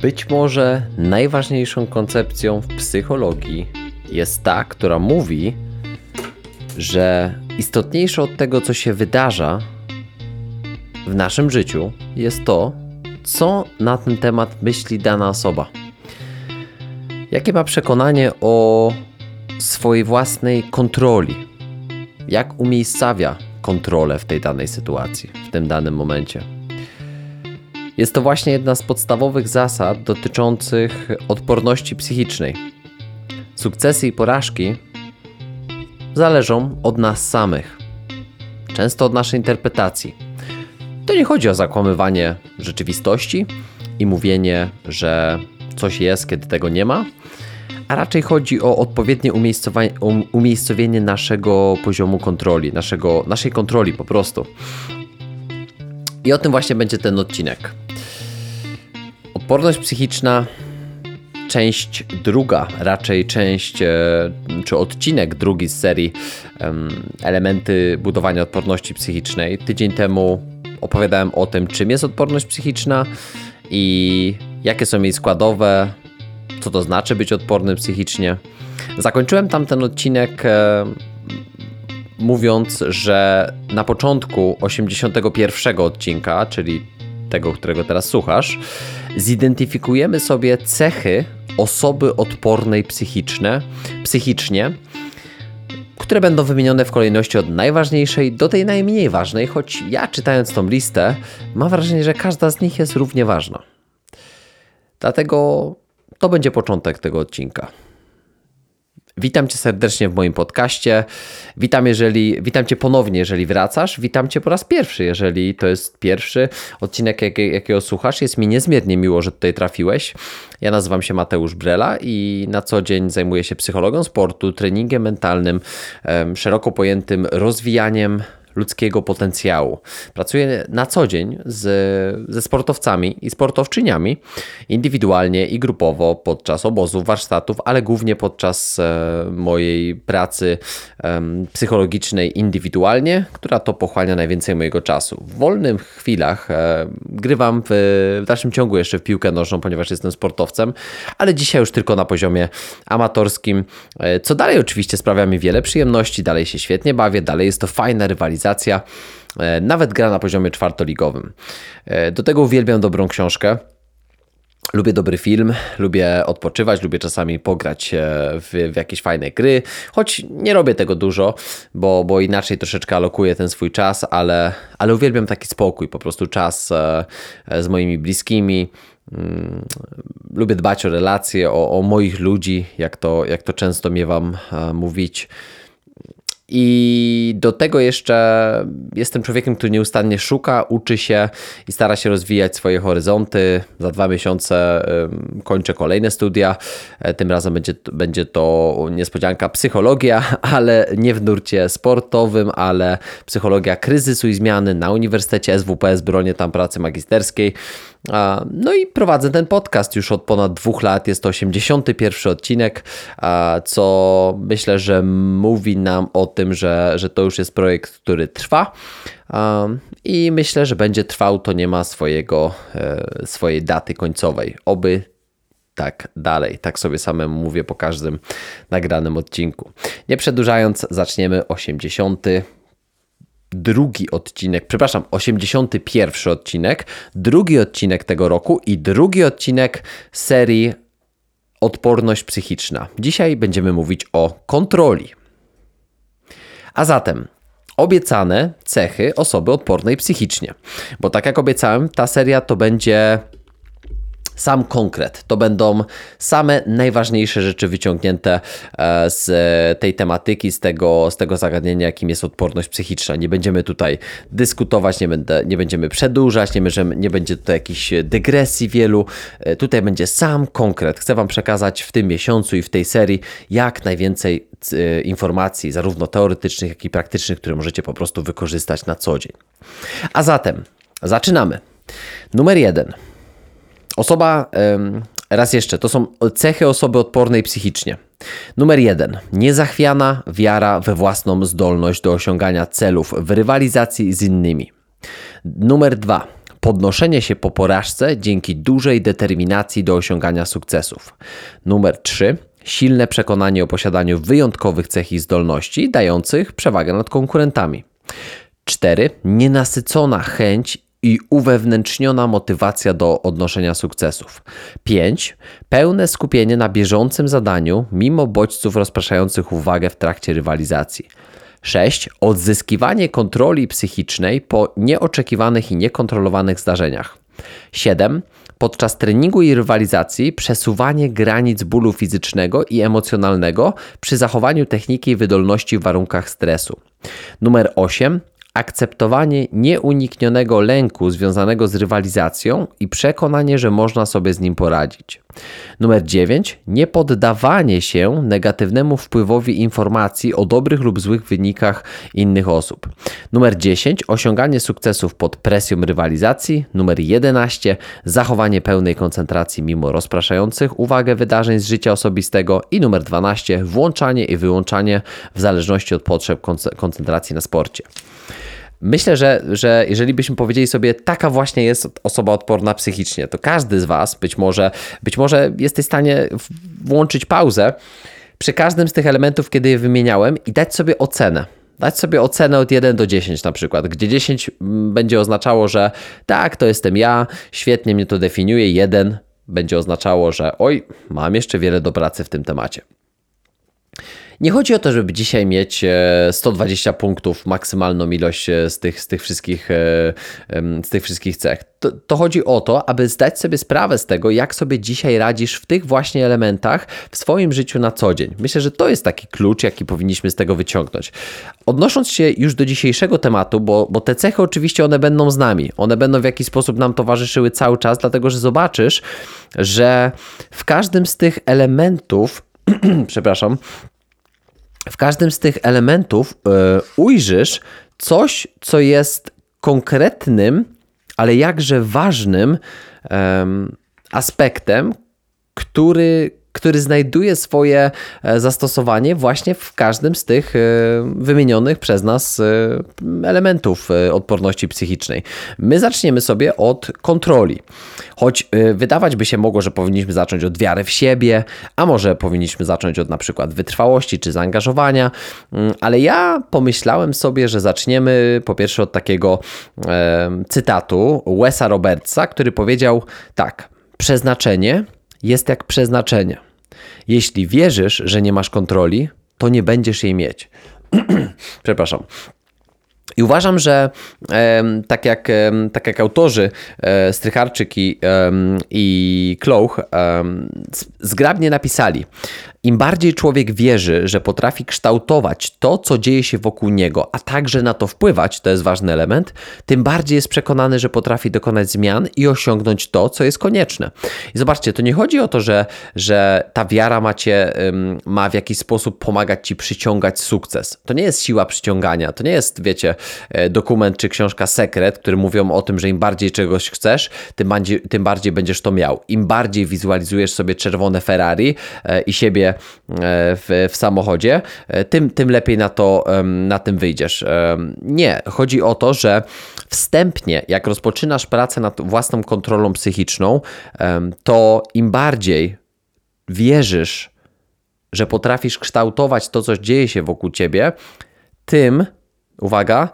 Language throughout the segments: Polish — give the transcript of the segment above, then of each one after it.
Być może najważniejszą koncepcją w psychologii jest ta, która mówi, że istotniejsze od tego, co się wydarza w naszym życiu, jest to, co na ten temat myśli dana osoba. Jakie ma przekonanie o swojej własnej kontroli? Jak umiejscawia kontrolę w tej danej sytuacji, w tym danym momencie? Jest to właśnie jedna z podstawowych zasad dotyczących odporności psychicznej. Sukcesy i porażki zależą od nas samych, często od naszej interpretacji. To nie chodzi o zakłamywanie rzeczywistości i mówienie, że coś jest, kiedy tego nie ma, a raczej chodzi o odpowiednie umiejscowienie naszego poziomu kontroli, naszego, naszej kontroli po prostu. I o tym właśnie będzie ten odcinek. Odporność psychiczna, część druga, raczej część e, czy odcinek drugi z serii Elementy budowania odporności psychicznej. Tydzień temu opowiadałem o tym, czym jest odporność psychiczna i jakie są jej składowe, co to znaczy być odpornym psychicznie. Zakończyłem tamten odcinek e, mówiąc, że na początku 81 odcinka, czyli tego, którego teraz słuchasz, zidentyfikujemy sobie cechy osoby odpornej psychiczne, psychicznie, które będą wymienione w kolejności od najważniejszej do tej najmniej ważnej, choć ja czytając tą listę mam wrażenie, że każda z nich jest równie ważna. Dlatego to będzie początek tego odcinka. Witam Cię serdecznie w moim podcaście. Witam, jeżeli, witam Cię ponownie, jeżeli wracasz. Witam Cię po raz pierwszy, jeżeli to jest pierwszy odcinek, jak, jakiego słuchasz. Jest mi niezmiernie miło, że tutaj trafiłeś. Ja nazywam się Mateusz Brela i na co dzień zajmuję się psychologią sportu, treningiem mentalnym, szeroko pojętym rozwijaniem ludzkiego potencjału. Pracuję na co dzień z, ze sportowcami i sportowczyniami, indywidualnie i grupowo podczas obozów, warsztatów, ale głównie podczas e, mojej pracy psychologicznej indywidualnie, która to pochłania najwięcej mojego czasu. W wolnych chwilach e, grywam w, w dalszym ciągu jeszcze w piłkę nożną, ponieważ jestem sportowcem, ale dzisiaj już tylko na poziomie amatorskim, e, co dalej oczywiście sprawia mi wiele przyjemności, dalej się świetnie bawię, dalej jest to fajna rywalizacja rywalizacja, e, nawet gra na poziomie czwartoligowym. E, do tego uwielbiam dobrą książkę. Lubię dobry film, lubię odpoczywać, lubię czasami pograć e, w, w, jakieś fajne gry, choć nie robię tego dużo, bo, bo inaczej troszeczkę alokuję ten swój czas, ale, ale uwielbiam taki spokój, po prostu czas z moimi bliskimi. Mm, lubię dbać o relacje, o, o moich ludzi, jak to, jak to często miewam mówić. I do tego jeszcze jestem człowiekiem, który nieustannie szuka, uczy się i stara się rozwijać swoje horyzonty. Za dwa miesiące kończę kolejne studia. E, tym razem będzie, będzie to niespodzianka psychologia, ale nie w nurcie sportowym, ale psychologia kryzysu i zmiany na Uniwersytecie SWPS, bronię tam pracy magisterskiej. No i prowadzę ten podcast już od ponad dwóch lat. Jest to 81 odcinek, co myślę, że mówi nam o tym, że, że to już jest projekt, który trwa. I myślę, że będzie trwał, to nie ma swojego, e, swojej daty końcowej. Oby tak dalej. Tak sobie samemu mówię po każdym nagranym odcinku. Nie przedłużając, zaczniemy 80 drugi odcinek, przepraszam, 81 odcinek, drugi odcinek tego roku i drugi odcinek serii Odporność psychiczna. Dzisiaj będziemy mówić o kontroli. A zatem obiecane cechy osoby odpornej psychicznie. Bo tak jak obiecałem, ta seria to będzie sam konkret. To będą same najważniejsze rzeczy wyciągnięte e, z tej tematyki, z tego, z tego zagadnienia, jakim jest odporność psychiczna. Nie będziemy tutaj dyskutować, nie, będę, nie będziemy przedłużać, nie, będziemy, nie będzie tutaj jakichś dygresji wielu. E, tutaj będzie sam konkret. Chcę Wam przekazać w tym miesiącu i w tej serii jak najwięcej e, informacji, zarówno teoretycznych, jak i praktycznych, które możecie po prostu wykorzystać na co dzień. A zatem zaczynamy. Numer jeden. Osoba, raz jeszcze, to są cechy osoby odpornej psychicznie. Numer jeden. Niezachwiana wiara we własną zdolność do osiągania celów w rywalizacji z innymi. Numer dwa. Podnoszenie się po porażce dzięki dużej determinacji do osiągania sukcesów. Numer 3. Silne przekonanie o posiadaniu wyjątkowych cech i zdolności, dających przewagę nad konkurentami. 4. Nienasycona chęć i uwewnętrzniona motywacja do odnoszenia sukcesów. 5. Pełne skupienie na bieżącym zadaniu, mimo bodźców rozpraszających uwagę w trakcie rywalizacji. 6. Odzyskiwanie kontroli psychicznej po nieoczekiwanych i niekontrolowanych zdarzeniach. 7. Podczas treningu i rywalizacji przesuwanie granic bólu fizycznego i emocjonalnego przy zachowaniu techniki i wydolności w warunkach stresu. Numer 8 akceptowanie nieuniknionego lęku związanego z rywalizacją i przekonanie, że można sobie z nim poradzić. Numer 9. Niepoddawanie się negatywnemu wpływowi informacji o dobrych lub złych wynikach innych osób. Numer 10. Osiąganie sukcesów pod presją rywalizacji. Numer 11. Zachowanie pełnej koncentracji mimo rozpraszających uwagę wydarzeń z życia osobistego. I numer 12. Włączanie i wyłączanie w zależności od potrzeb koncentracji na sporcie. Myślę, że, że jeżeli byśmy powiedzieli sobie, taka właśnie jest osoba odporna psychicznie, to każdy z Was być może, być może jesteś w stanie włączyć pauzę przy każdym z tych elementów, kiedy je wymieniałem i dać sobie ocenę. Dać sobie ocenę od 1 do 10 na przykład, gdzie 10 mm, będzie oznaczało, że tak, to jestem ja, świetnie mnie to definiuje, 1 będzie oznaczało, że oj, mam jeszcze wiele do pracy w tym temacie. Nie chodzi o to, żeby dzisiaj mieć 120 e, punktów, maksymalną ilość e, z tych, z tych, wszystkich, e, z tych wszystkich cech. To, to, chodzi o to, aby zdać sobie sprawę z tego, jak sobie dzisiaj radzisz w tych właśnie elementach w swoim życiu na co dzień. Myślę, że to jest taki klucz, jaki powinniśmy z tego wyciągnąć. Odnosząc się już do dzisiejszego tematu, bo, bo te cechy oczywiście one będą z nami, one będą w jakiś sposób nam towarzyszyły cały czas, dlatego że zobaczysz, że w każdym z tych elementów, przepraszam, w każdym z tych elementów yy, ujrzysz coś, co jest konkretnym, ale jakże ważnym yy, aspektem, który, który znajduje swoje e, zastosowanie właśnie w każdym z tych e, wymienionych przez nas e, elementów odporności psychicznej. My zaczniemy sobie od kontroli. Choć wydawać by się mogło, że powinniśmy zacząć od wiary w siebie, a może powinniśmy zacząć od na przykład wytrwałości czy zaangażowania, mm, ale ja pomyślałem sobie, że zaczniemy po pierwsze od takiego cytatu Wesa Robertsa, który powiedział tak: Przeznaczenie jest jak przeznaczenie. Jeśli wierzysz, że nie masz kontroli, to nie będziesz jej mieć. Przepraszam. I uważam, że e, tak, jak, e, tak jak autorzy e, Strycharczyk i, i Klouch zgrabnie napisali, im bardziej człowiek wierzy, że potrafi kształtować to, co dzieje się wokół niego, a także na to wpływać, to jest ważny element, tym bardziej jest przekonany, że potrafi dokonać zmian i osiągnąć to, co jest konieczne. I zobaczcie, to nie chodzi o to, że, że ta wiara macie, ma w jakiś sposób pomagać ci przyciągać sukces. To nie jest siła przyciągania, to nie jest, wiecie, e, dokument czy książka sekret, który mówią o tym, że im bardziej czegoś chcesz, tym bardziej, tym bardziej będziesz to miał. Im bardziej wizualizujesz sobie czerwone Ferrari e, i siebie w, w samochodzie, e, tym, tym lepiej na, to, na tym wyjdziesz. Nie, chodzi o to, że wstępnie, jak rozpoczynasz pracę nad własną kontrolą psychiczną, to im bardziej wierzysz, że potrafisz kształtować to, co dzieje się wokół ciebie, tym, uwaga,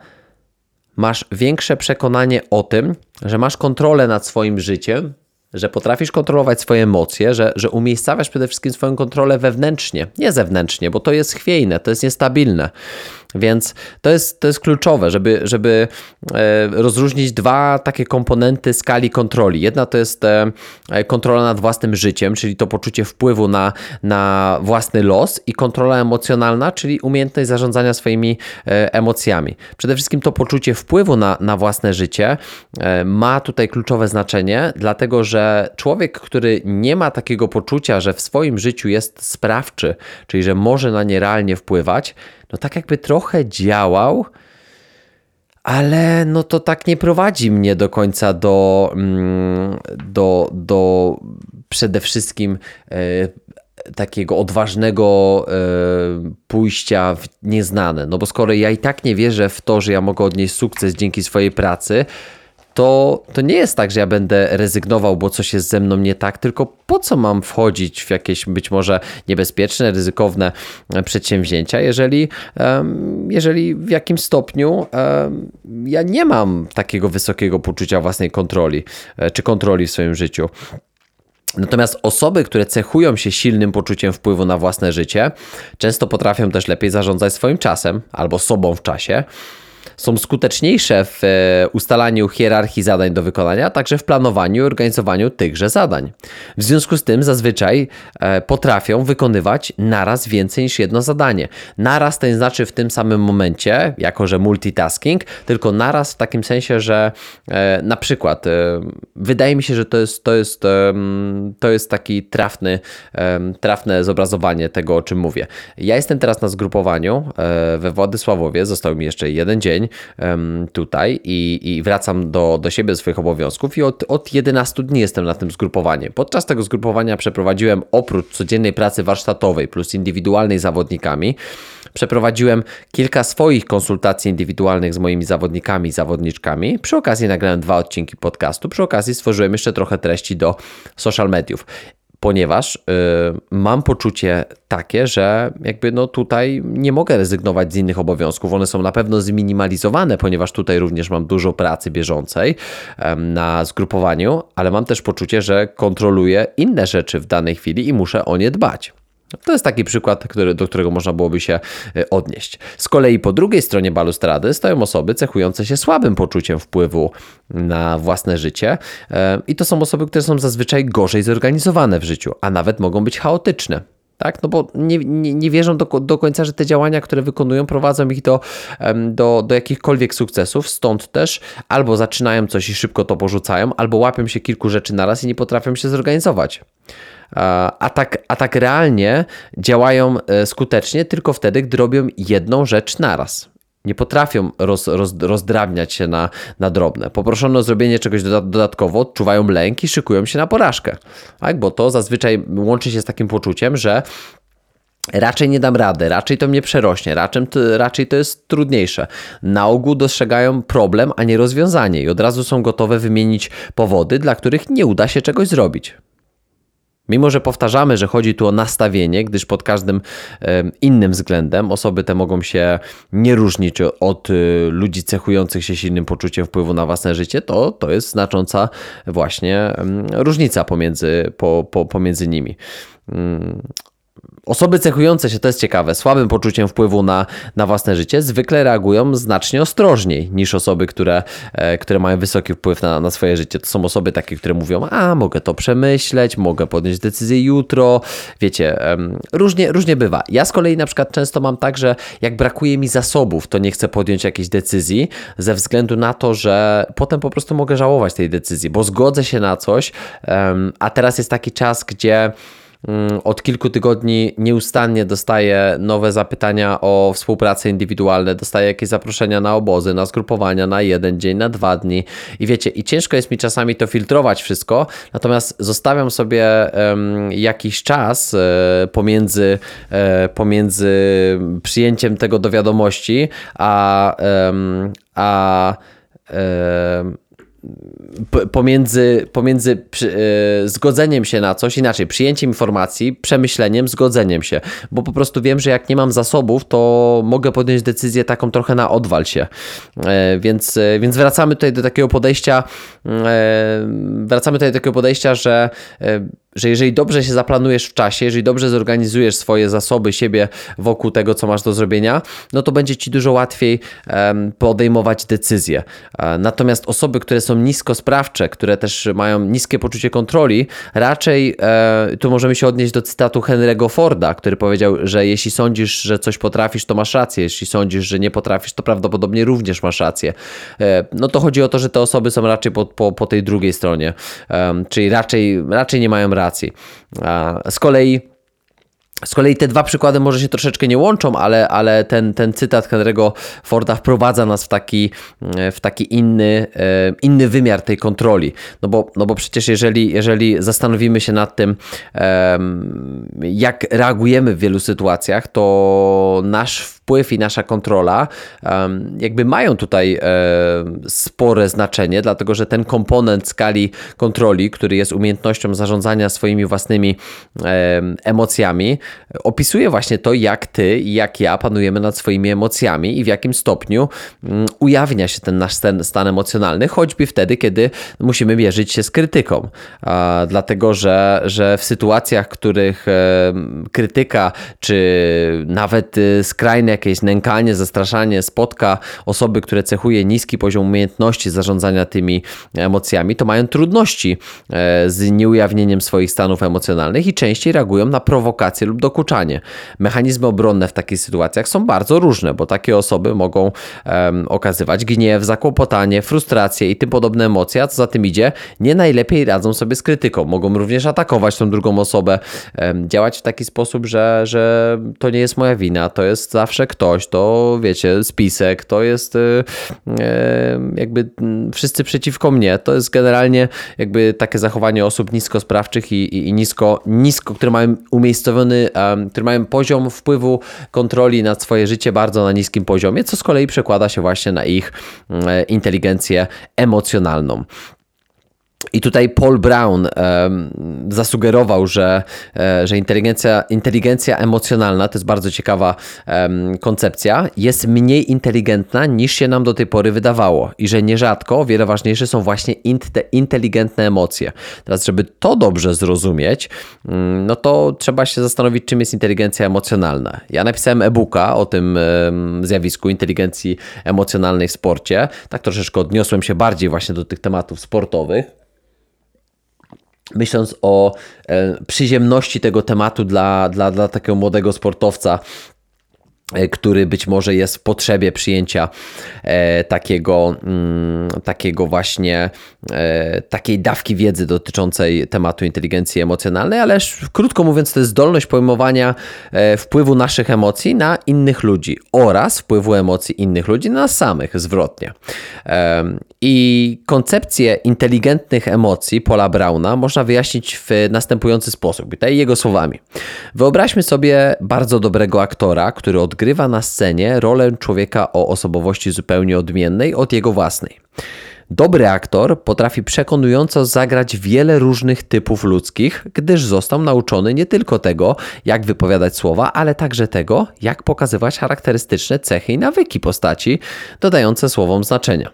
masz większe przekonanie o tym, że masz kontrolę nad swoim życiem, że potrafisz kontrolować swoje emocje, że, że umiejscawiasz przede wszystkim swoją kontrolę wewnętrznie, nie zewnętrznie, bo to jest chwiejne, to jest niestabilne. Więc to jest, to jest kluczowe, żeby, żeby e, rozróżnić dwa takie komponenty skali kontroli. Jedna to jest e, kontrola nad własnym życiem, czyli to poczucie wpływu na, na własny los, i kontrola emocjonalna, czyli umiejętność zarządzania swoimi e, emocjami. Przede wszystkim to poczucie wpływu na, na własne życie ma tutaj kluczowe znaczenie, dlatego że człowiek, który nie ma takiego poczucia, że w swoim życiu jest sprawczy, czyli że może na nie realnie wpływać, no tak jakby trochę działał, ale no to tak nie prowadzi mnie do końca do, mm, do, do przede wszystkim e, takiego odważnego e, pójścia w nieznane. No bo skoro ja i tak nie wierzę w to, że ja mogę odnieść sukces dzięki swojej pracy, to, to nie jest tak, że ja będę rezygnował, bo coś jest ze mną nie tak, tylko po co mam wchodzić w jakieś być może niebezpieczne, ryzykowne e, przedsięwzięcia, jeżeli, jeżeli w jakimś stopniu ja nie mam takiego wysokiego poczucia własnej kontroli e, czy kontroli w swoim życiu. Natomiast osoby, które cechują się silnym poczuciem wpływu na własne życie, często potrafią też lepiej zarządzać swoim czasem albo sobą w czasie są skuteczniejsze w e, ustalaniu hierarchii zadań do wykonania, a także w planowaniu i organizowaniu tychże zadań. W związku z tym zazwyczaj e, potrafią wykonywać naraz więcej niż jedno zadanie. Naraz to nie znaczy w tym samym momencie, jako że multitasking, tylko naraz w takim sensie, że e, na przykład wydaje mi się, że to jest, to jest, to jest taki trafny, trafne zobrazowanie tego, o czym mówię. Ja jestem teraz na zgrupowaniu we Władysławowie, został mi jeszcze jeden dzień dzień tutaj i, i wracam do, do siebie, swoich obowiązków i od, od 11 dni jestem na tym zgrupowaniu. Podczas tego zgrupowania przeprowadziłem oprócz codziennej pracy warsztatowej plus indywidualnej z zawodnikami, przeprowadziłem kilka swoich konsultacji indywidualnych z moimi zawodnikami i zawodniczkami. Przy okazji nagrałem dwa odcinki podcastu, przy okazji stworzyłem jeszcze trochę treści do social mediów ponieważ y, mam poczucie takie, że jakby no tutaj nie mogę rezygnować z innych obowiązków. One są na pewno zminimalizowane, ponieważ tutaj również mam dużo pracy bieżącej y, na zgrupowaniu, ale mam też poczucie, że kontroluję inne rzeczy w danej chwili i muszę o nie dbać. To jest taki przykład, który, do którego można byłoby się e, odnieść. Z kolei po drugiej stronie balustrady stoją osoby cechujące się słabym poczuciem wpływu na własne życie e, i to są osoby, które są zazwyczaj gorzej zorganizowane w życiu, a nawet mogą być chaotyczne. Tak? No bo nie, nie, nie wierzą do, do końca, że te działania, które wykonują, prowadzą ich do, do, do jakichkolwiek sukcesów. Stąd też albo zaczynają coś i szybko to porzucają, albo łapią się kilku rzeczy naraz i nie potrafią się zorganizować a tak, a tak realnie działają e, skutecznie tylko wtedy, gdy robią jedną rzecz naraz. Nie potrafią roz, roz, rozdrabniać się na, na drobne. Poproszono o zrobienie czegoś dodatkowo, odczuwają lęk i szykują się na porażkę. Tak? Bo to zazwyczaj łączy się z takim poczuciem, że raczej nie dam rady, raczej to mnie przerośnie, raczej to, raczej to jest trudniejsze. Na ogół dostrzegają problem, a nie rozwiązanie i od razu są gotowe wymienić powody, dla których nie uda się czegoś zrobić. Mimo, że powtarzamy, że chodzi tu o nastawienie, gdyż pod każdym innym względem osoby te mogą się nie różnić od y, ludzi cechujących się silnym poczuciem wpływu na własne życie, to, to jest znacząca właśnie różnica pomiędzy, po, po, pomiędzy nimi. Osoby cechujące się, to jest ciekawe, słabym poczuciem wpływu na, na własne życie, zwykle reagują znacznie ostrożniej niż osoby, które, e, które mają wysoki wpływ na, na swoje życie. To są osoby takie, które mówią, a mogę to przemyśleć, mogę podjąć decyzję jutro. Wiecie, różnie, różnie bywa. Ja z kolei na przykład często mam tak, że jak brakuje mi zasobów, to nie chcę podjąć jakiejś decyzji ze względu na to, że potem po prostu mogę żałować tej decyzji, bo zgodzę się na coś, a teraz jest taki czas, gdzie od kilku tygodni nieustannie dostaję nowe zapytania o współpracę indywidualne, dostaję jakieś zaproszenia na obozy, na zgrupowania na jeden dzień, na dwa dni. I wiecie, i ciężko jest mi czasami to filtrować wszystko, natomiast zostawiam sobie um, jakiś czas um, pomiędzy, um, pomiędzy przyjęciem tego do wiadomości, a, a pomiędzy, pomiędzy przy, yy, zgodzeniem się na coś, inaczej, przyjęciem informacji, przemyśleniem, zgodzeniem się, bo po prostu wiem, że jak nie mam zasobów, to mogę podjąć decyzję taką trochę na odwal się. Yy, więc, yy, więc wracamy tutaj do takiego podejścia, wracamy tutaj do takiego podejścia, że że jeżeli dobrze się zaplanujesz w czasie, jeżeli dobrze zorganizujesz swoje zasoby siebie wokół tego, co masz do zrobienia, no to będzie ci dużo łatwiej podejmować decyzje. E, natomiast osoby, które są niskosprawcze, które też mają niskie poczucie kontroli, raczej e, tu możemy się odnieść do cytatu Henry'ego Forda, który powiedział, że jeśli sądzisz, że coś potrafisz, to masz rację, jeśli sądzisz, że nie potrafisz, to prawdopodobnie również masz rację. E, no to chodzi o to, że te osoby są raczej po, po, po tej drugiej stronie, czyli raczej, raczej nie mają racji. Z kolei Z kolei te dwa przykłady może się troszeczkę nie łączą, ale, ale ten, ten cytat Henry'ego Forda wprowadza nas w taki, w taki inny, e, inny wymiar tej kontroli. No bo, no bo przecież jeżeli, jeżeli zastanowimy się nad tym, jak reagujemy w wielu sytuacjach, to nasz wpływ i nasza kontrola jakby mają tutaj spore znaczenie, dlatego że ten komponent skali kontroli, który jest umiejętnością zarządzania swoimi własnymi emocjami, opisuje właśnie to, jak ty i jak ja panujemy nad swoimi emocjami i w jakim stopniu mm, ujawnia się ten nasz stan, stan emocjonalny, choćby wtedy, kiedy musimy mierzyć się z krytyką. Dlatego, że, że w sytuacjach, w których krytyka, czy nawet y, skrajne jakieś nękanie, zastraszanie spotka osoby, które cechuje niski poziom umiejętności zarządzania tymi emocjami, to mają trudności e, z nieujawnieniem swoich stanów emocjonalnych i częściej reagują na prowokacje lub dokuczanie. Mechanizmy obronne w takich sytuacjach są bardzo różne, bo takie osoby mogą um, okazywać gniew, zakłopotanie, frustrację i tym podobne emocje, a co za tym idzie, nie najlepiej radzą sobie z krytyką. Mogą również atakować tą drugą osobę, um, działać w taki sposób, że, że to nie jest moja wina, to jest zawsze ktoś, to wiecie, spisek, to jest y, jakby wszyscy przeciwko mnie. To jest generalnie jakby takie zachowanie osób niskosprawczych i, i, i nisko, nisko, które mają umiejscowiony, które mają poziom wpływu kontroli nad swoje życie bardzo na niskim poziomie, co z kolei przekłada się właśnie na ich inteligencję emocjonalną. I tutaj Paul Brown um, zasugerował, że, e, że inteligencja, inteligencja emocjonalna to jest bardzo ciekawa um, koncepcja, jest mniej inteligentna niż się nam do tej pory wydawało i że nierzadko o wiele ważniejsze są właśnie te inteligentne emocje. Teraz, żeby to dobrze zrozumieć, um, no to trzeba się zastanowić, czym jest inteligencja emocjonalna. Ja napisałem e-booka o tym zjawisku inteligencji emocjonalnej w sporcie. Tak troszeczkę odniosłem się bardziej właśnie do tych tematów sportowych myśląc o e, przyziemności tego tematu dla, dla, dla takiego młodego sportowca, który być może jest w potrzebie przyjęcia e, takiego, mm, takiego właśnie e, takiej dawki wiedzy dotyczącej tematu inteligencji emocjonalnej, ale krótko mówiąc, to jest zdolność pojmowania wpływu naszych emocji na innych ludzi oraz wpływu emocji innych ludzi na nas samych, zwrotnie. I koncepcję inteligentnych emocji Paula Brauna można wyjaśnić w następujący sposób, tutaj jego słowami. Wyobraźmy sobie bardzo dobrego aktora, który odgrywa odgrywa na scenie rolę człowieka o osobowości zupełnie odmiennej od jego własnej. Dobry aktor potrafi przekonująco zagrać wiele różnych typów ludzkich, gdyż został nauczony nie tylko tego, jak wypowiadać słowa, ale także tego, jak pokazywać charakterystyczne cechy i nawyki postaci, dodające słowom znaczenia.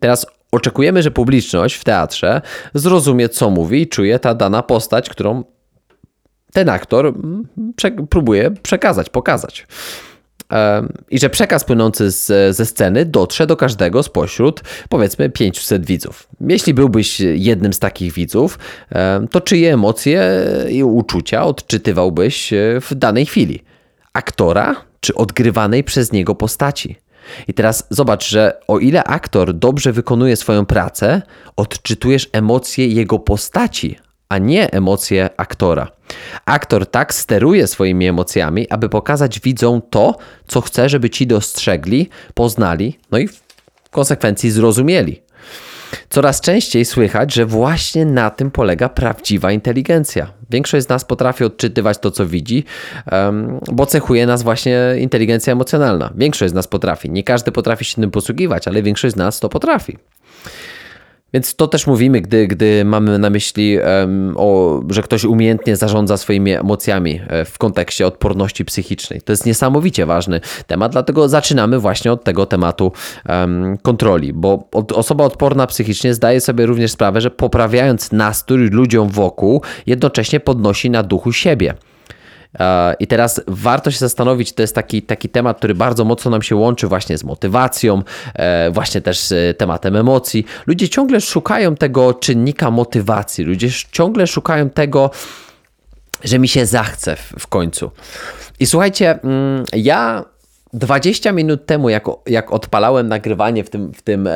Teraz oczekujemy, że publiczność w teatrze zrozumie, co mówi i czuje ta dana postać, którą ten aktor mm, prze próbuje przekazać, pokazać. I że przekaz płynący z, ze sceny dotrze do każdego spośród powiedzmy 500 widzów. Jeśli byłbyś jednym z takich widzów, to czyje emocje i uczucia odczytywałbyś e, w danej chwili? Aktora czy odgrywanej przez niego postaci? I teraz zobacz, że o ile aktor dobrze wykonuje swoją pracę, odczytujesz emocje jego postaci, a nie emocje aktora. Aktor tak steruje swoimi emocjami, aby pokazać widzom to, co chce, żeby ci dostrzegli, poznali, no i w konsekwencji zrozumieli. Coraz częściej słychać, że właśnie na tym polega prawdziwa inteligencja. Większość z nas potrafi odczytywać to, co widzi, bo cechuje nas właśnie inteligencja emocjonalna. Większość z nas potrafi. Nie każdy potrafi się tym posługiwać, ale większość z nas to potrafi. Więc to też mówimy, gdy, gdy mamy na myśli, um, o, że ktoś umiejętnie zarządza swoimi emocjami e, w kontekście odporności psychicznej. To jest niesamowicie ważny temat, dlatego zaczynamy właśnie od tego tematu um, kontroli, bo osoba odporna psychicznie zdaje sobie również sprawę, że poprawiając nastrój ludziom wokół, jednocześnie podnosi na duchu siebie. I teraz warto się zastanowić, to jest taki, taki temat, który bardzo mocno nam się łączy właśnie z motywacją, e, właśnie też z tematem emocji. Ludzie ciągle szukają tego czynnika motywacji, ludzie ciągle szukają tego, że mi się zachce w, końcu. I słuchajcie, mm, ja 20 minut temu, jak, jak odpalałem nagrywanie w tym, w tym, e,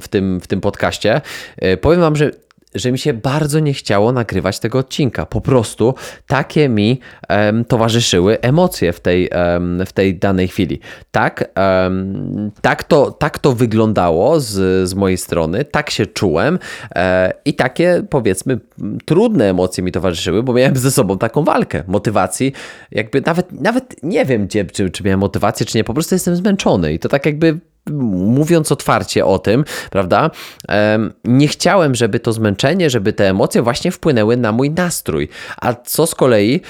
w tym, w tym podcaście, e, powiem Wam, że że mi się bardzo nie chciało nagrywać tego odcinka. Po prostu takie mi um, towarzyszyły emocje w tej, um, w tej danej chwili. Tak, um, tak, to, tak to wyglądało z, z mojej strony, tak się czułem e, i takie powiedzmy trudne emocje mi towarzyszyły, bo miałem ze sobą taką walkę motywacji. Jakby nawet, nawet nie wiem, gdzie, czy, czy miałem motywację, czy nie, po prostu jestem zmęczony i to tak jakby mówiąc otwarcie o tym, prawda, nie chciałem, żeby to zmęczenie, żeby te emocje właśnie wpłynęły na mój nastrój. A co z kolei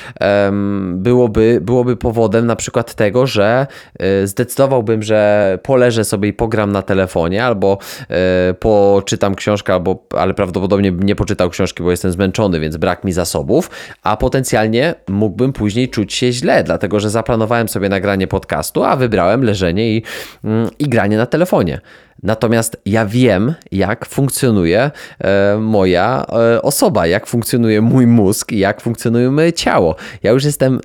byłoby, byłoby powodem na przykład tego, że e, zdecydowałbym, że poleżę sobie i pogram na telefonie, albo e, poczytam książkę, albo, ale prawdopodobnie nie poczytał książki, bo jestem zmęczony, więc brak mi zasobów, a potencjalnie mógłbym później czuć się źle, dlatego że zaplanowałem sobie nagranie podcastu, a wybrałem leżenie i, mm, i granie na telefonie. Natomiast ja wiem, jak funkcjonuje e, moja e, osoba, jak funkcjonuje mój mózg jak funkcjonuje moje ciało. Ja już jestem e,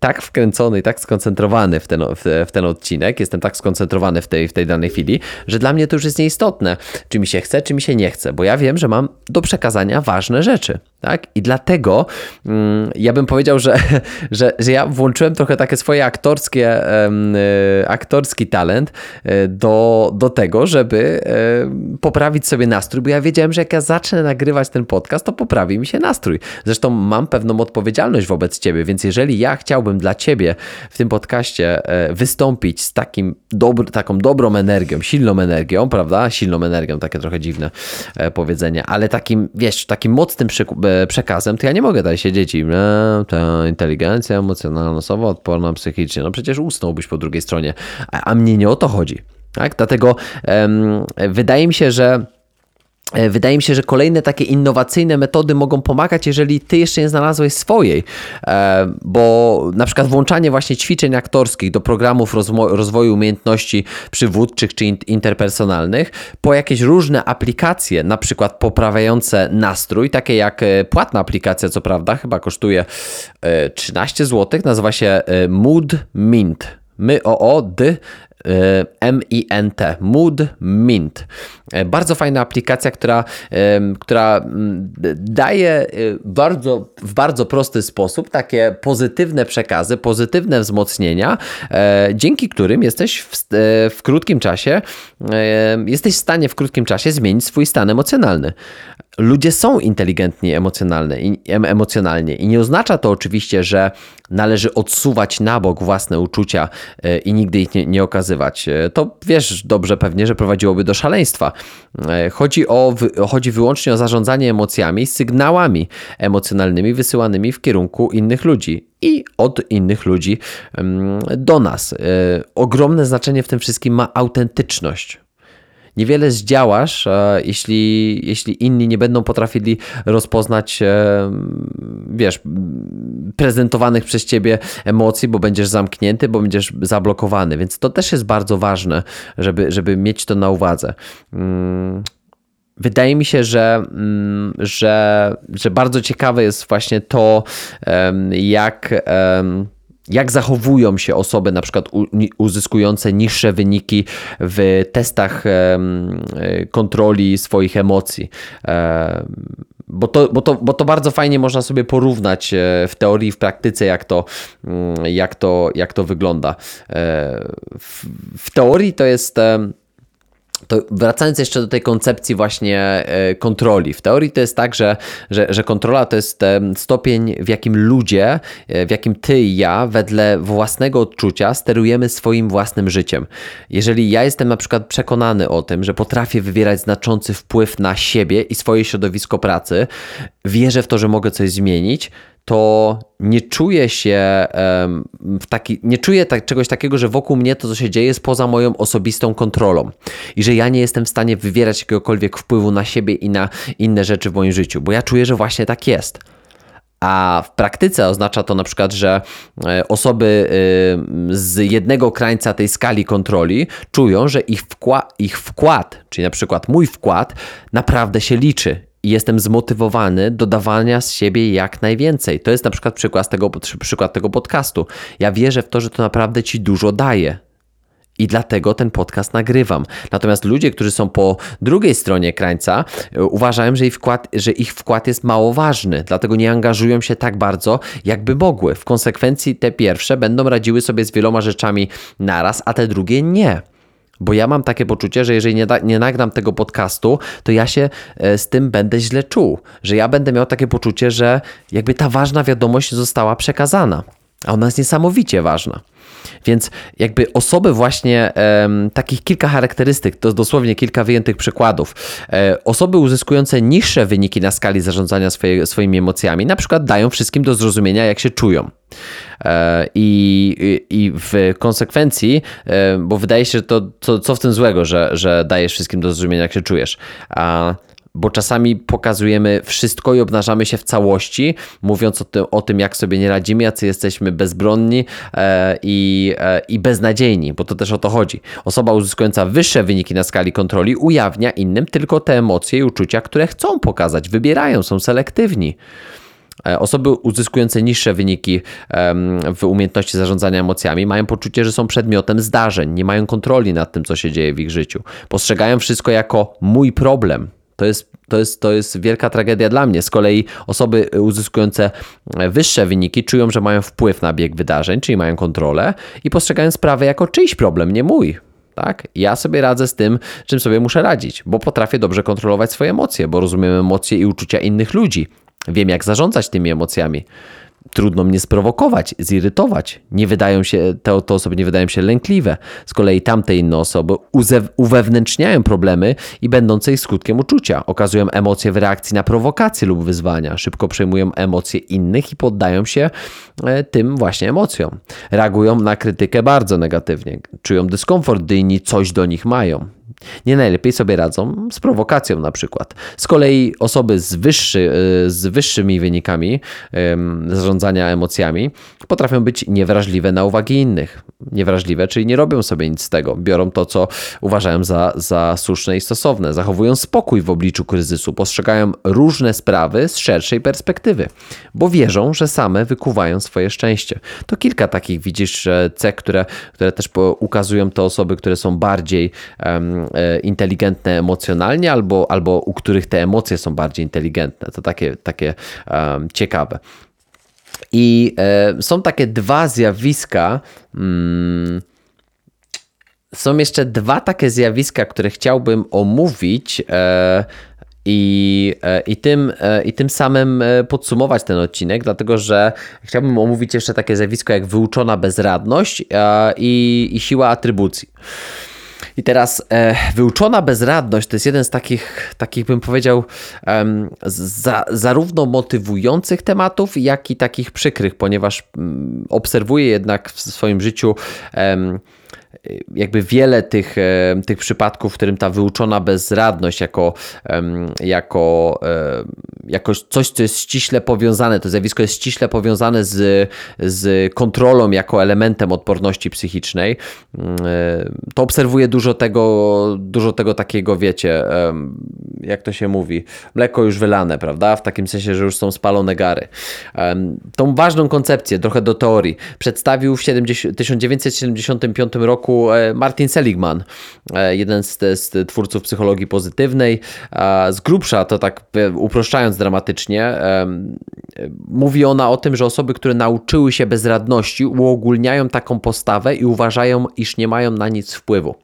tak wkręcony i tak skoncentrowany w ten, w, ten odcinek, jestem tak skoncentrowany w tej, w tej danej chwili, że dla mnie to już jest nieistotne, czy mi się chce, czy mi się nie chce, bo ja wiem, że mam do przekazania ważne rzeczy. Tak? I dlatego mm, ja bym powiedział, że, że, że ja włączyłem trochę takie swoje aktorskie, aktorski talent do, do tego, żeby e, poprawić sobie nastrój, bo ja wiedziałem, że jak ja zacznę nagrywać ten podcast, to poprawi mi się nastrój. Zresztą mam pewną odpowiedzialność wobec ciebie, więc jeżeli ja chciałbym dla ciebie w tym podcaście e, wystąpić z takim dobry, taką dobrą energią, silną energią, prawda? Silną energią, takie trochę dziwne e, powiedzenie, ale takim, wiesz, takim mocnym przekazem, to ja nie mogę tutaj siedzieć i ta inteligencja emocjonalna, osoba odporna psychicznie, no przecież usnąłbyś po drugiej stronie, a, a mnie nie o to chodzi. Tak? Dlatego wydaje mi się, że e, Wydaje mi się, że kolejne takie innowacyjne metody mogą pomagać, jeżeli ty jeszcze nie znalazłeś swojej, e, bo na przykład włączanie właśnie ćwiczeń aktorskich do programów rozwoju umiejętności przywódczych czy interpersonalnych, po jakieś różne aplikacje, na przykład poprawiające nastrój, takie jak e, płatna aplikacja, co prawda, chyba kosztuje 13 zł, nazywa się Mood Mint. My o o d MINT, Mood Mint. E, bardzo fajna aplikacja, która, która mm, daje e, bardzo, w bardzo prosty sposób takie pozytywne przekazy, pozytywne wzmocnienia, dzięki którym jesteś w, w krótkim czasie, jesteś w stanie w krótkim czasie zmienić swój stan emocjonalny ludzie są inteligentni emocjonalnie, emocjonalnie i nie oznacza to oczywiście, że należy odsuwać na bok własne uczucia e, i nigdy ich nie, nie okazywać. E, to wiesz dobrze pewnie, że prowadziłoby do szaleństwa. E, chodzi, o, chodzi wyłącznie o zarządzanie emocjami, sygnałami emocjonalnymi wysyłanymi w kierunku innych ludzi i od innych ludzi do nas. Ogromne znaczenie w tym wszystkim ma autentyczność niewiele zdziałasz, e, jeśli, jeśli inni nie będą potrafili rozpoznać, e, wiesz, prezentowanych przez ciebie emocji, bo będziesz zamknięty, bo będziesz zablokowany. Więc to też jest bardzo ważne, żeby, żeby mieć to na uwadze. Mm, wydaje mi się, że, mm, że, że bardzo ciekawe jest właśnie to, jak jak zachowują się osoby na przykład uzyskujące niższe wyniki w testach kontroli swoich emocji. Bo to, bo, to, bo to bardzo fajnie można sobie porównać e, w teorii i w praktyce, jak to, mm, jak to, jak to wygląda. E, w, w teorii to jest to wracając jeszcze do tej koncepcji właśnie e, kontroli. W teorii to jest tak, że, że, że kontrola to jest stopień, w jakim ludzie, e, w jakim ty i ja, wedle własnego odczucia, sterujemy swoim własnym życiem. Jeżeli ja jestem na przykład przekonany o tym, że potrafię wywierać znaczący wpływ na siebie i swoje środowisko pracy, wierzę w to, że mogę coś zmienić, to nie czuję się w taki, nie czuję tak, czegoś takiego, że wokół mnie to, co się dzieje, jest poza moją osobistą kontrolą i że ja nie jestem w stanie wywierać jakiegokolwiek wpływu na siebie i na inne rzeczy w moim życiu, bo ja czuję, że właśnie tak jest. A w praktyce oznacza to na przykład, że e, osoby z jednego krańca tej skali kontroli czują, że ich, wkład, ich wkład, czyli na przykład mój wkład, naprawdę się liczy jestem zmotywowany do dawania z siebie jak najwięcej. To jest na przykład przykład tego, przykład tego podcastu. Ja wierzę w to, że to naprawdę ci dużo daje. I dlatego ten podcast nagrywam. Natomiast ludzie, którzy są po drugiej stronie krańca, e, uważają, że ich, wkład, że ich wkład jest mało ważny, dlatego nie angażują się tak bardzo, jakby mogły. W konsekwencji te pierwsze będą radziły sobie z wieloma rzeczami naraz, a te drugie nie. Bo ja mam takie poczucie, że jeżeli nie, da, nie nagram tego podcastu, to ja się e, z tym będę źle czuł. Że ja będę miał takie poczucie, że jakby ta ważna wiadomość została przekazana. A ona jest niesamowicie ważna. Więc jakby osoby właśnie, takich kilka charakterystyk, to dosłownie kilka wyjętych przykładów. E, osoby uzyskujące niższe wyniki na skali zarządzania swoje, swoimi emocjami, na przykład dają wszystkim do zrozumienia, jak się czują. E, I, I w konsekwencji, e, bo wydaje się, że to, to co w tym złego, że, że dajesz wszystkim do zrozumienia, jak się czujesz. A bo czasami pokazujemy wszystko i obnażamy się w całości, mówiąc o tym, o tym jak sobie nie radzimy, jacy jesteśmy bezbronni e, i, e, i beznadziejni, bo to też o to chodzi. Osoba uzyskująca wyższe wyniki na skali kontroli ujawnia innym tylko te emocje i uczucia, które chcą pokazać, wybierają, są selektywni. E, osoby uzyskujące niższe wyniki w umiejętności zarządzania emocjami mają poczucie, że są przedmiotem zdarzeń, nie mają kontroli nad tym, co się dzieje w ich życiu. Postrzegają wszystko jako mój problem, to jest, to, jest, to jest wielka tragedia dla mnie. Z kolei osoby uzyskujące wyższe wyniki czują, że mają wpływ na bieg wydarzeń, czyli mają kontrolę i postrzegają sprawę jako czyjś problem, nie mój. Tak? Ja sobie radzę z tym, czym sobie muszę radzić, bo potrafię dobrze kontrolować swoje emocje, bo rozumiem emocje i uczucia innych ludzi. Wiem, jak zarządzać tymi emocjami trudno mnie sprowokować, zirytować. Nie wydają się, te, te osoby nie wydają się lękliwe. Z kolei tamte inne osoby uwewnętrzniają problemy i będące ich skutkiem uczucia. Okazują emocje w reakcji na prowokacje lub wyzwania. Szybko przejmują emocje innych i poddają się e, tym właśnie emocjom. Reagują na krytykę bardzo negatywnie. Czują dyskomfort, gdy inni coś do nich mają nie najlepiej sobie radzą z prowokacją na przykład. Z kolei osoby z, wyższy, e, z wyższymi wynikami zarządzania emocjami potrafią być niewrażliwe na uwagi innych. Niewrażliwe, czyli nie robią sobie nic z tego. Biorą to, co uważają za, za słuszne i stosowne. Zachowują spokój w obliczu kryzysu. Postrzegają różne sprawy z szerszej perspektywy, bo wierzą, że same wykuwają swoje szczęście. To kilka takich, widzisz, cech, które, które też ukazują te osoby, które są bardziej um, inteligentne emocjonalnie, albo, albo u których te emocje są bardziej inteligentne. To takie, takie um, ciekawe. I e, są takie dwa zjawiska. Mm, są jeszcze dwa takie zjawiska, które chciałbym omówić. E, i, e, i, tym, e, I tym samym podsumować ten odcinek, dlatego że chciałbym omówić jeszcze takie zjawisko jak wyuczona bezradność i, i siła atrybucji. I teraz e, wyuczona bezradność to jest jeden z takich, takich bym powiedział, za, zarówno motywujących tematów, jak i takich przykrych, ponieważ um, obserwuję jednak w swoim życiu jakby wiele tych, e, tych przypadków, w którym ta wyuczona bezradność jako, jako, jako coś, co jest ściśle powiązane, to zjawisko jest ściśle powiązane z, z kontrolą jako elementem odporności psychicznej, e, to obserwuję dużo tego, dużo tego takiego, wiecie, jak to się mówi, mleko już wylane, prawda? W takim sensie, że już są spalone gary. Tą ważną koncepcję, trochę do teorii, przedstawił w 70, 1975 roku e, Martin Seligman, e, jeden z, z twórców psychologii pozytywnej. Z grubsza, to tak e, uproszczając dramatycznie, mówi ona o tym, że osoby, które nauczyły się bezradności, uogólniają taką postawę i uważają, iż nie mają na nic wpływu.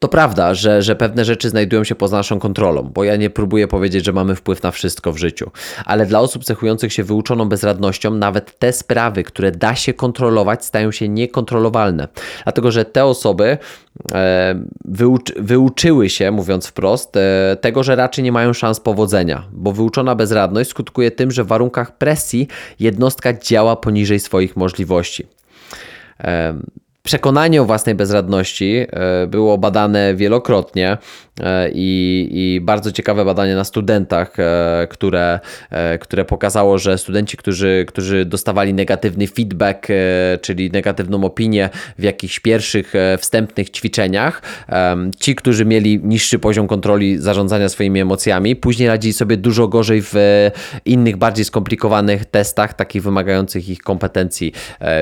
To prawda, że, że pewne rzeczy znajdują się poza naszą kontrolą, bo ja nie próbuję powiedzieć, że mamy wpływ na wszystko w życiu, ale dla osób cechujących się wyuczoną bezradnością, nawet te sprawy, które da się kontrolować, stają się niekontrolowalne. Dlatego, że te osoby e, wyuczy, wyuczyły się, mówiąc wprost, e, tego, że raczej nie mają szans powodzenia, bo wyuczona bezradność skutkuje tym, że w warunkach presji jednostka działa poniżej swoich możliwości. Przekonanie o własnej bezradności e, było badane wielokrotnie i, i bardzo ciekawe badanie na studentach, które, które pokazało, że studenci, którzy, którzy dostawali negatywny feedback, czyli negatywną opinię w jakichś pierwszych wstępnych ćwiczeniach, ci, którzy mieli niższy poziom kontroli zarządzania swoimi emocjami, później radzili sobie dużo gorzej w innych, bardziej skomplikowanych testach, takich wymagających ich kompetencji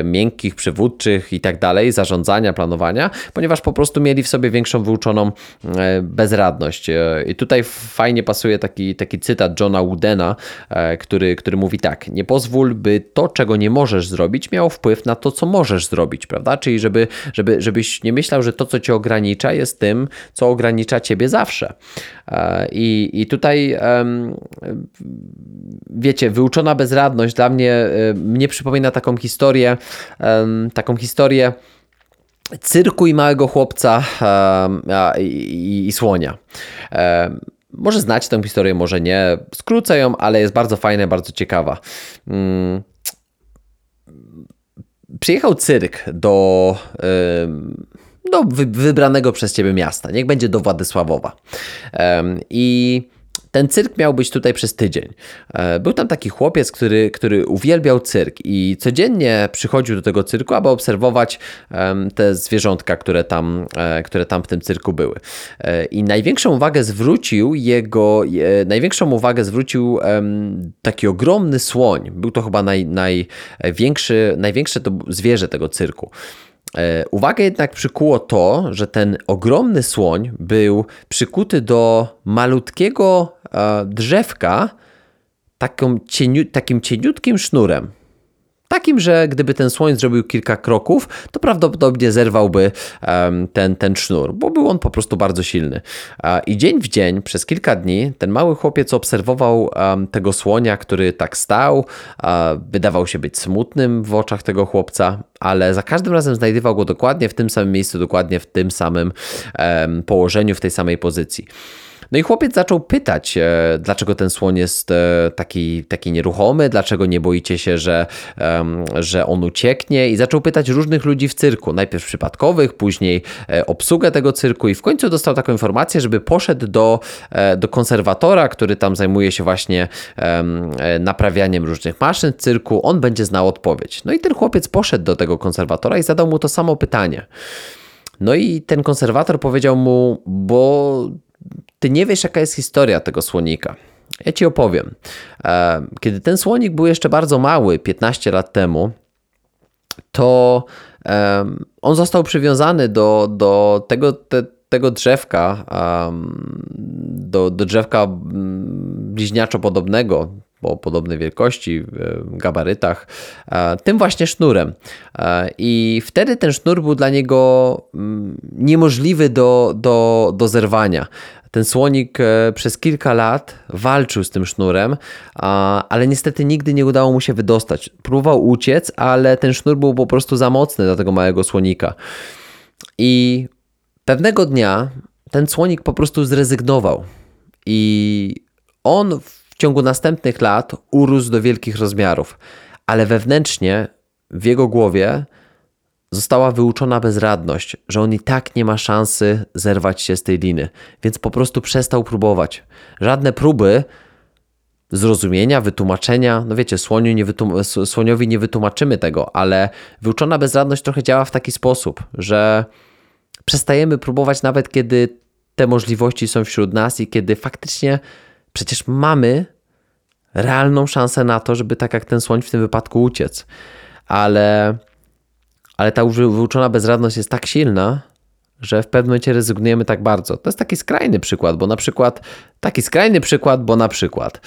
miękkich, przywódczych i tak dalej, zarządzania, planowania, ponieważ po prostu mieli w sobie większą wyuczoną e, bezradność. E, I tutaj fajnie pasuje taki, taki cytat Johna Woodena, e, który, który mówi tak: Nie pozwól, by to, czego nie możesz zrobić, miało wpływ na to, co możesz zrobić, prawda? Czyli żeby, żeby, żebyś nie myślał, że to, co cię ogranicza, jest tym, co ogranicza ciebie zawsze. I, i tutaj wiecie, wyuczona bezradność dla mnie mnie przypomina taką historię, taką historię cyrku i małego chłopca i, i, słonia. Może znać tę historię, może nie. Skrócę ją, ale jest bardzo fajna, bardzo ciekawa. Mm. Przyjechał cyrk do, do wybranego przez ciebie miasta. Niech będzie do Władysławowa. I ten cyrk miał być tutaj przez tydzień. E, był tam taki chłopiec, który, który uwielbiał cyrk i codziennie przychodził do tego cyrku, aby obserwować te zwierzątka, które tam, e, które tam w tym cyrku były. E, I największą uwagę zwrócił jego, największą uwagę zwrócił taki ogromny słoń. Był to chyba naj, największy, największe to zwierzę tego cyrku. Uwagę jednak przykuło to, że ten ogromny słoń był przykuty do malutkiego drzewka taką cieniu, takim cieniutkim sznurem. Takim, że gdyby ten słoń zrobił kilka kroków, to prawdopodobnie zerwałby ten, ten sznur, bo był on po prostu bardzo silny. I dzień w dzień, przez kilka dni, ten mały chłopiec obserwował tego słonia, który tak stał, wydawał się być smutnym w oczach tego chłopca, ale za każdym razem znajdował go dokładnie w tym samym miejscu, dokładnie w tym samym położeniu, w tej samej pozycji. No i chłopiec zaczął pytać, e, dlaczego ten słoń jest e, taki, taki nieruchomy, dlaczego nie boicie się, że, że on ucieknie i zaczął pytać różnych ludzi w cyrku, najpierw przypadkowych, później e, obsługę tego cyrku i w końcu dostał taką informację, żeby poszedł do, do konserwatora, który tam zajmuje się właśnie naprawianiem różnych maszyn w cyrku, on będzie znał odpowiedź. No i ten chłopiec poszedł do tego konserwatora i zadał mu to samo pytanie. No i ten konserwator powiedział mu, bo ty nie wiesz, jaka jest historia tego słonika. Ja ci opowiem. E, kiedy ten słonik był jeszcze bardzo mały, 15 lat temu, to on został przywiązany do, do tego, te, tego drzewka, do, do drzewka bliźniaczo podobnego, o podobnej wielkości, gabarytach, tym właśnie sznurem. I wtedy ten sznur był dla niego niemożliwy do, do, do zerwania. Ten słonik e, przez kilka lat walczył z tym sznurem, ale niestety nigdy nie udało mu się wydostać. Próbował uciec, ale ten sznur był po prostu za mocny dla tego małego słonika. I pewnego dnia ten słonik po prostu zrezygnował. I on w ciągu następnych lat urósł do wielkich rozmiarów, ale wewnętrznie w jego głowie została wyuczona bezradność, że on i tak nie ma szansy zerwać się z tej liny, więc po prostu przestał próbować. Żadne próby zrozumienia, wytłumaczenia, no wiecie, słoniu nie wytłum- słoniowi nie wytłumaczymy tego, ale wyuczona bezradność trochę działa w taki sposób, że przestajemy próbować nawet kiedy te możliwości są wśród nas i kiedy faktycznie przecież mamy realną szansę na to, żeby tak jak ten słoń w tym wypadku uciec. Ale ale ta wyuczona bezradność jest tak silna, że w pewnym momencie rezygnujemy tak bardzo. To jest taki skrajny przykład, bo na przykład, taki skrajny przykład, bo na przykład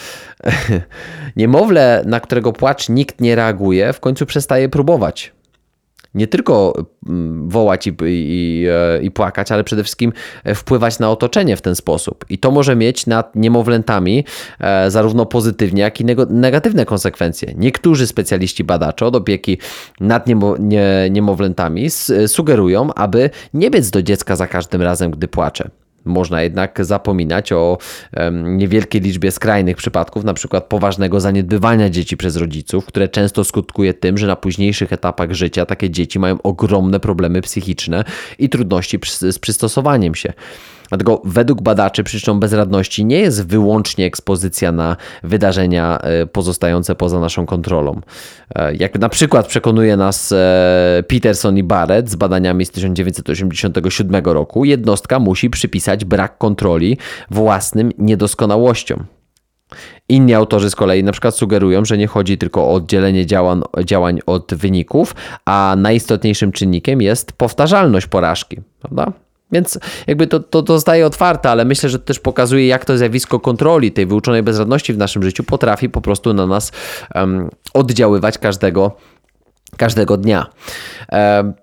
niemowlę, na którego płacz nikt nie reaguje, w końcu przestaje próbować nie tylko mm, wołać i, i, e, i, płakać, ale przede wszystkim e, wpływać na otoczenie w ten sposób. I to może mieć nad niemowlętami e, zarówno pozytywnie, jak i negatywne konsekwencje. Niektórzy specjaliści badacze od opieki nad niemo, nie, niemowlętami sugerują, aby nie biec do dziecka za każdym razem, gdy płacze. Można jednak zapominać o niewielkiej liczbie skrajnych przypadków, na przykład poważnego zaniedbywania dzieci przez rodziców, które często skutkuje tym, że na późniejszych etapach życia takie dzieci mają ogromne problemy psychiczne i trudności z przystosowaniem się. Dlatego według badaczy przyczyną bezradności nie jest wyłącznie ekspozycja na wydarzenia e, pozostające poza naszą kontrolą. E, jak na przykład przekonuje nas e, Peterson i Barrett z badaniami z 1987 roku, jednostka musi przypisać brak kontroli własnym niedoskonałościom. Inni autorzy z kolei na przykład sugerują, że nie chodzi tylko o oddzielenie działań, działań od wyników, a najistotniejszym czynnikiem jest powtarzalność porażki, prawda? Więc jakby to, to, to zostaje otwarte, ale myślę, że to też pokazuje, jak to zjawisko kontroli, tej wyuczonej bezradności w naszym życiu potrafi po prostu na nas um, oddziaływać każdego, każdego dnia. Um,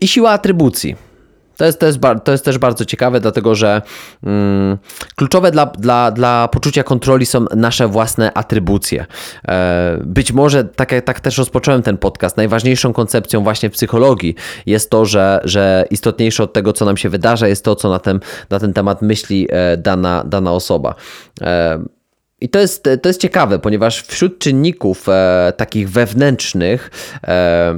I siła atrybucji. To jest, to, jest, to jest też bardzo ciekawe, dlatego że mm, kluczowe dla, dla, dla poczucia kontroli są nasze własne atrybucje. E, być może, tak, tak też rozpocząłem ten podcast, najważniejszą koncepcją właśnie w psychologii jest to, że, że istotniejsze od tego, co nam się wydarza, jest to, co na ten, na ten temat myśli e, dana, dana osoba. E, i to jest, to jest ciekawe, ponieważ wśród czynników e, takich wewnętrznych e,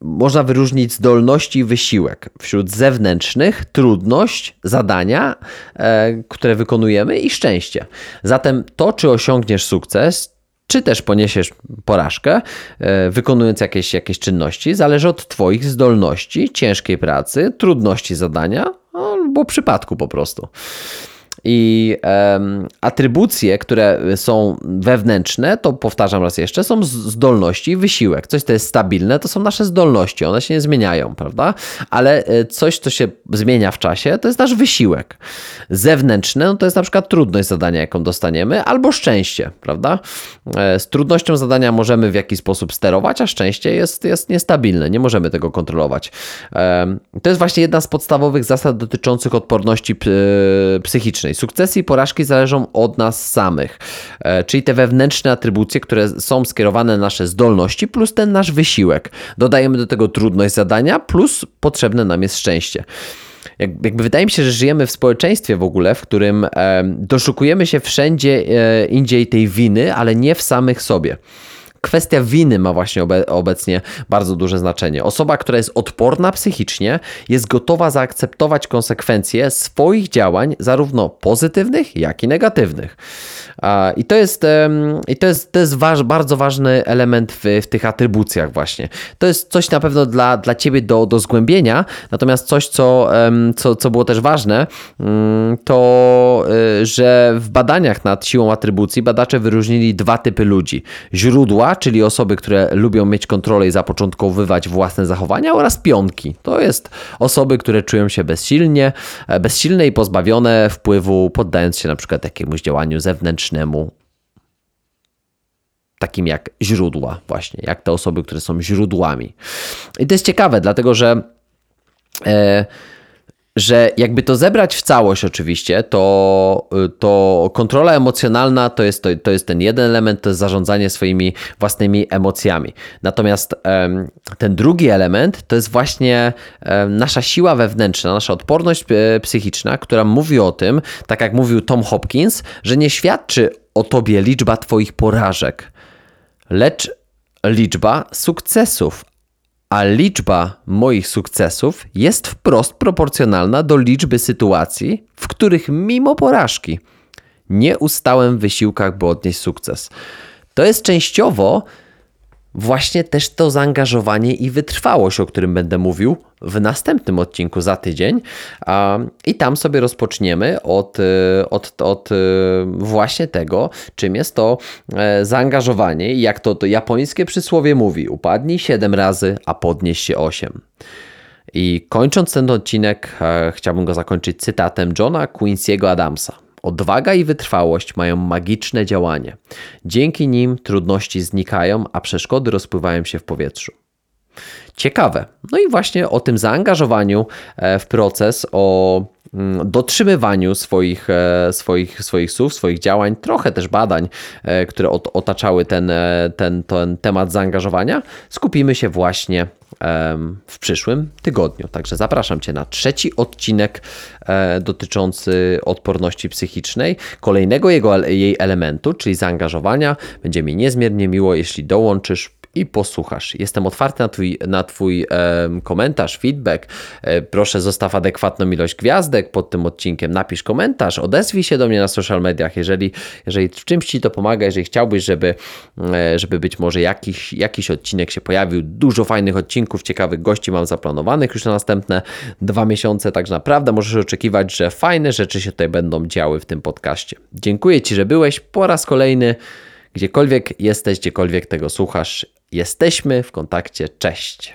można wyróżnić zdolności i wysiłek. Wśród zewnętrznych trudność, zadania, e, które wykonujemy i szczęście. Zatem to, czy osiągniesz sukces, czy też poniesiesz porażkę, e, wykonując jakieś, jakieś czynności, zależy od Twoich zdolności, ciężkiej pracy, trudności zadania albo przypadku po prostu. I um, atrybucje, które są wewnętrzne, to powtarzam raz jeszcze, są zdolności i wysiłek. Coś, co jest stabilne, to są nasze zdolności, one się nie zmieniają, prawda? Ale e, coś, co się zmienia w czasie, to jest nasz wysiłek. Zewnętrzne, no to jest na przykład trudność zadania, jaką dostaniemy, albo szczęście, prawda? E, z trudnością zadania możemy w jakiś sposób sterować, a szczęście jest, jest niestabilne, nie możemy tego kontrolować. To jest właśnie jedna z podstawowych zasad dotyczących odporności psychicznej Sukcesy i porażki zależą od nas samych, e, czyli te wewnętrzne atrybucje, które są skierowane na nasze zdolności, plus ten nasz wysiłek. Dodajemy do tego trudność zadania, plus potrzebne nam jest szczęście. Jakby wydaje mi się, że żyjemy w społeczeństwie w ogóle, w którym e, doszukujemy się wszędzie e, indziej tej winy, ale nie w samych sobie kwestia winy ma właśnie obe obecnie bardzo duże znaczenie. Osoba, która jest odporna psychicznie, jest gotowa zaakceptować konsekwencje swoich działań, zarówno pozytywnych, jak i negatywnych. I to jest, i to jest, to jest waż, bardzo ważny element w, w tych atrybucjach właśnie. To jest coś na pewno dla, dla Ciebie do, do zgłębienia, natomiast coś, co, co, co było też ważne, mm, to, y, że w badaniach nad siłą atrybucji badacze wyróżnili dwa typy ludzi. Źródła, czyli osoby, które lubią mieć kontrolę i zapoczątkowywać własne zachowania oraz pionki. To jest osoby, które czują się bezsilnie, e, bezsilne i pozbawione wpływu, poddając się na przykład jakiemuś działaniu zewnętrznemu, takim jak źródła, właśnie, jak te osoby, które są źródłami. I to jest ciekawe, dlatego że. E, że jakby to zebrać w całość oczywiście, to, to kontrola emocjonalna to jest, to, to jest ten jeden element, to jest zarządzanie swoimi własnymi emocjami. Natomiast ten drugi element to jest właśnie nasza siła wewnętrzna, nasza odporność e, psychiczna, która mówi o tym, tak jak mówił Tom Hopkins, że nie świadczy o tobie liczba twoich porażek, lecz liczba sukcesów, a liczba moich sukcesów jest wprost proporcjonalna do liczby sytuacji, w których mimo porażki nie ustałem w wysiłkach, by odnieść sukces. To jest częściowo właśnie też to zaangażowanie i wytrwałość, o którym będę mówił w następnym odcinku za tydzień. I tam sobie rozpoczniemy od, e, od, od e, właśnie tego, czym jest to e, zaangażowanie i jak to, to japońskie przysłowie mówi: upadnij 7 razy, a podnieś się 8. I kończąc ten odcinek, chciałbym go zakończyć cytatem Johna Quincy'ego Adamsa. Odwaga i wytrwałość mają magiczne działanie. Dzięki nim trudności znikają, a przeszkody rozpływają się w powietrzu. Ciekawe. No i właśnie o tym zaangażowaniu e, w proces, o mm, dotrzymywaniu swoich, e, swoich, swoich słów, swoich działań, trochę też badań, e, które otaczały ten, ten, ten temat zaangażowania, skupimy się właśnie w przyszłym tygodniu. Także zapraszam Cię na trzeci odcinek dotyczący odporności psychicznej, kolejnego jego, jej elementu, czyli zaangażowania. Będzie mi niezmiernie miło, jeśli dołączysz i posłuchasz. Jestem otwarty na Twój, na twój e, komentarz, feedback. E, proszę, zostaw adekwatną ilość gwiazdek pod tym odcinkiem, napisz komentarz, odezwij się do mnie na social mediach, jeżeli, jeżeli w czymś Ci to pomaga, jeżeli chciałbyś, żeby, e, żeby być może jakiś, jakiś odcinek się pojawił. Dużo fajnych odcinków, ciekawych gości mam zaplanowanych już na następne dwa miesiące, także naprawdę możesz oczekiwać, że fajne rzeczy się tutaj będą działy w tym podcaście. Dziękuję Ci, że byłeś po raz kolejny. Gdziekolwiek jesteś, gdziekolwiek tego słuchasz, jesteśmy w kontakcie. Cześć.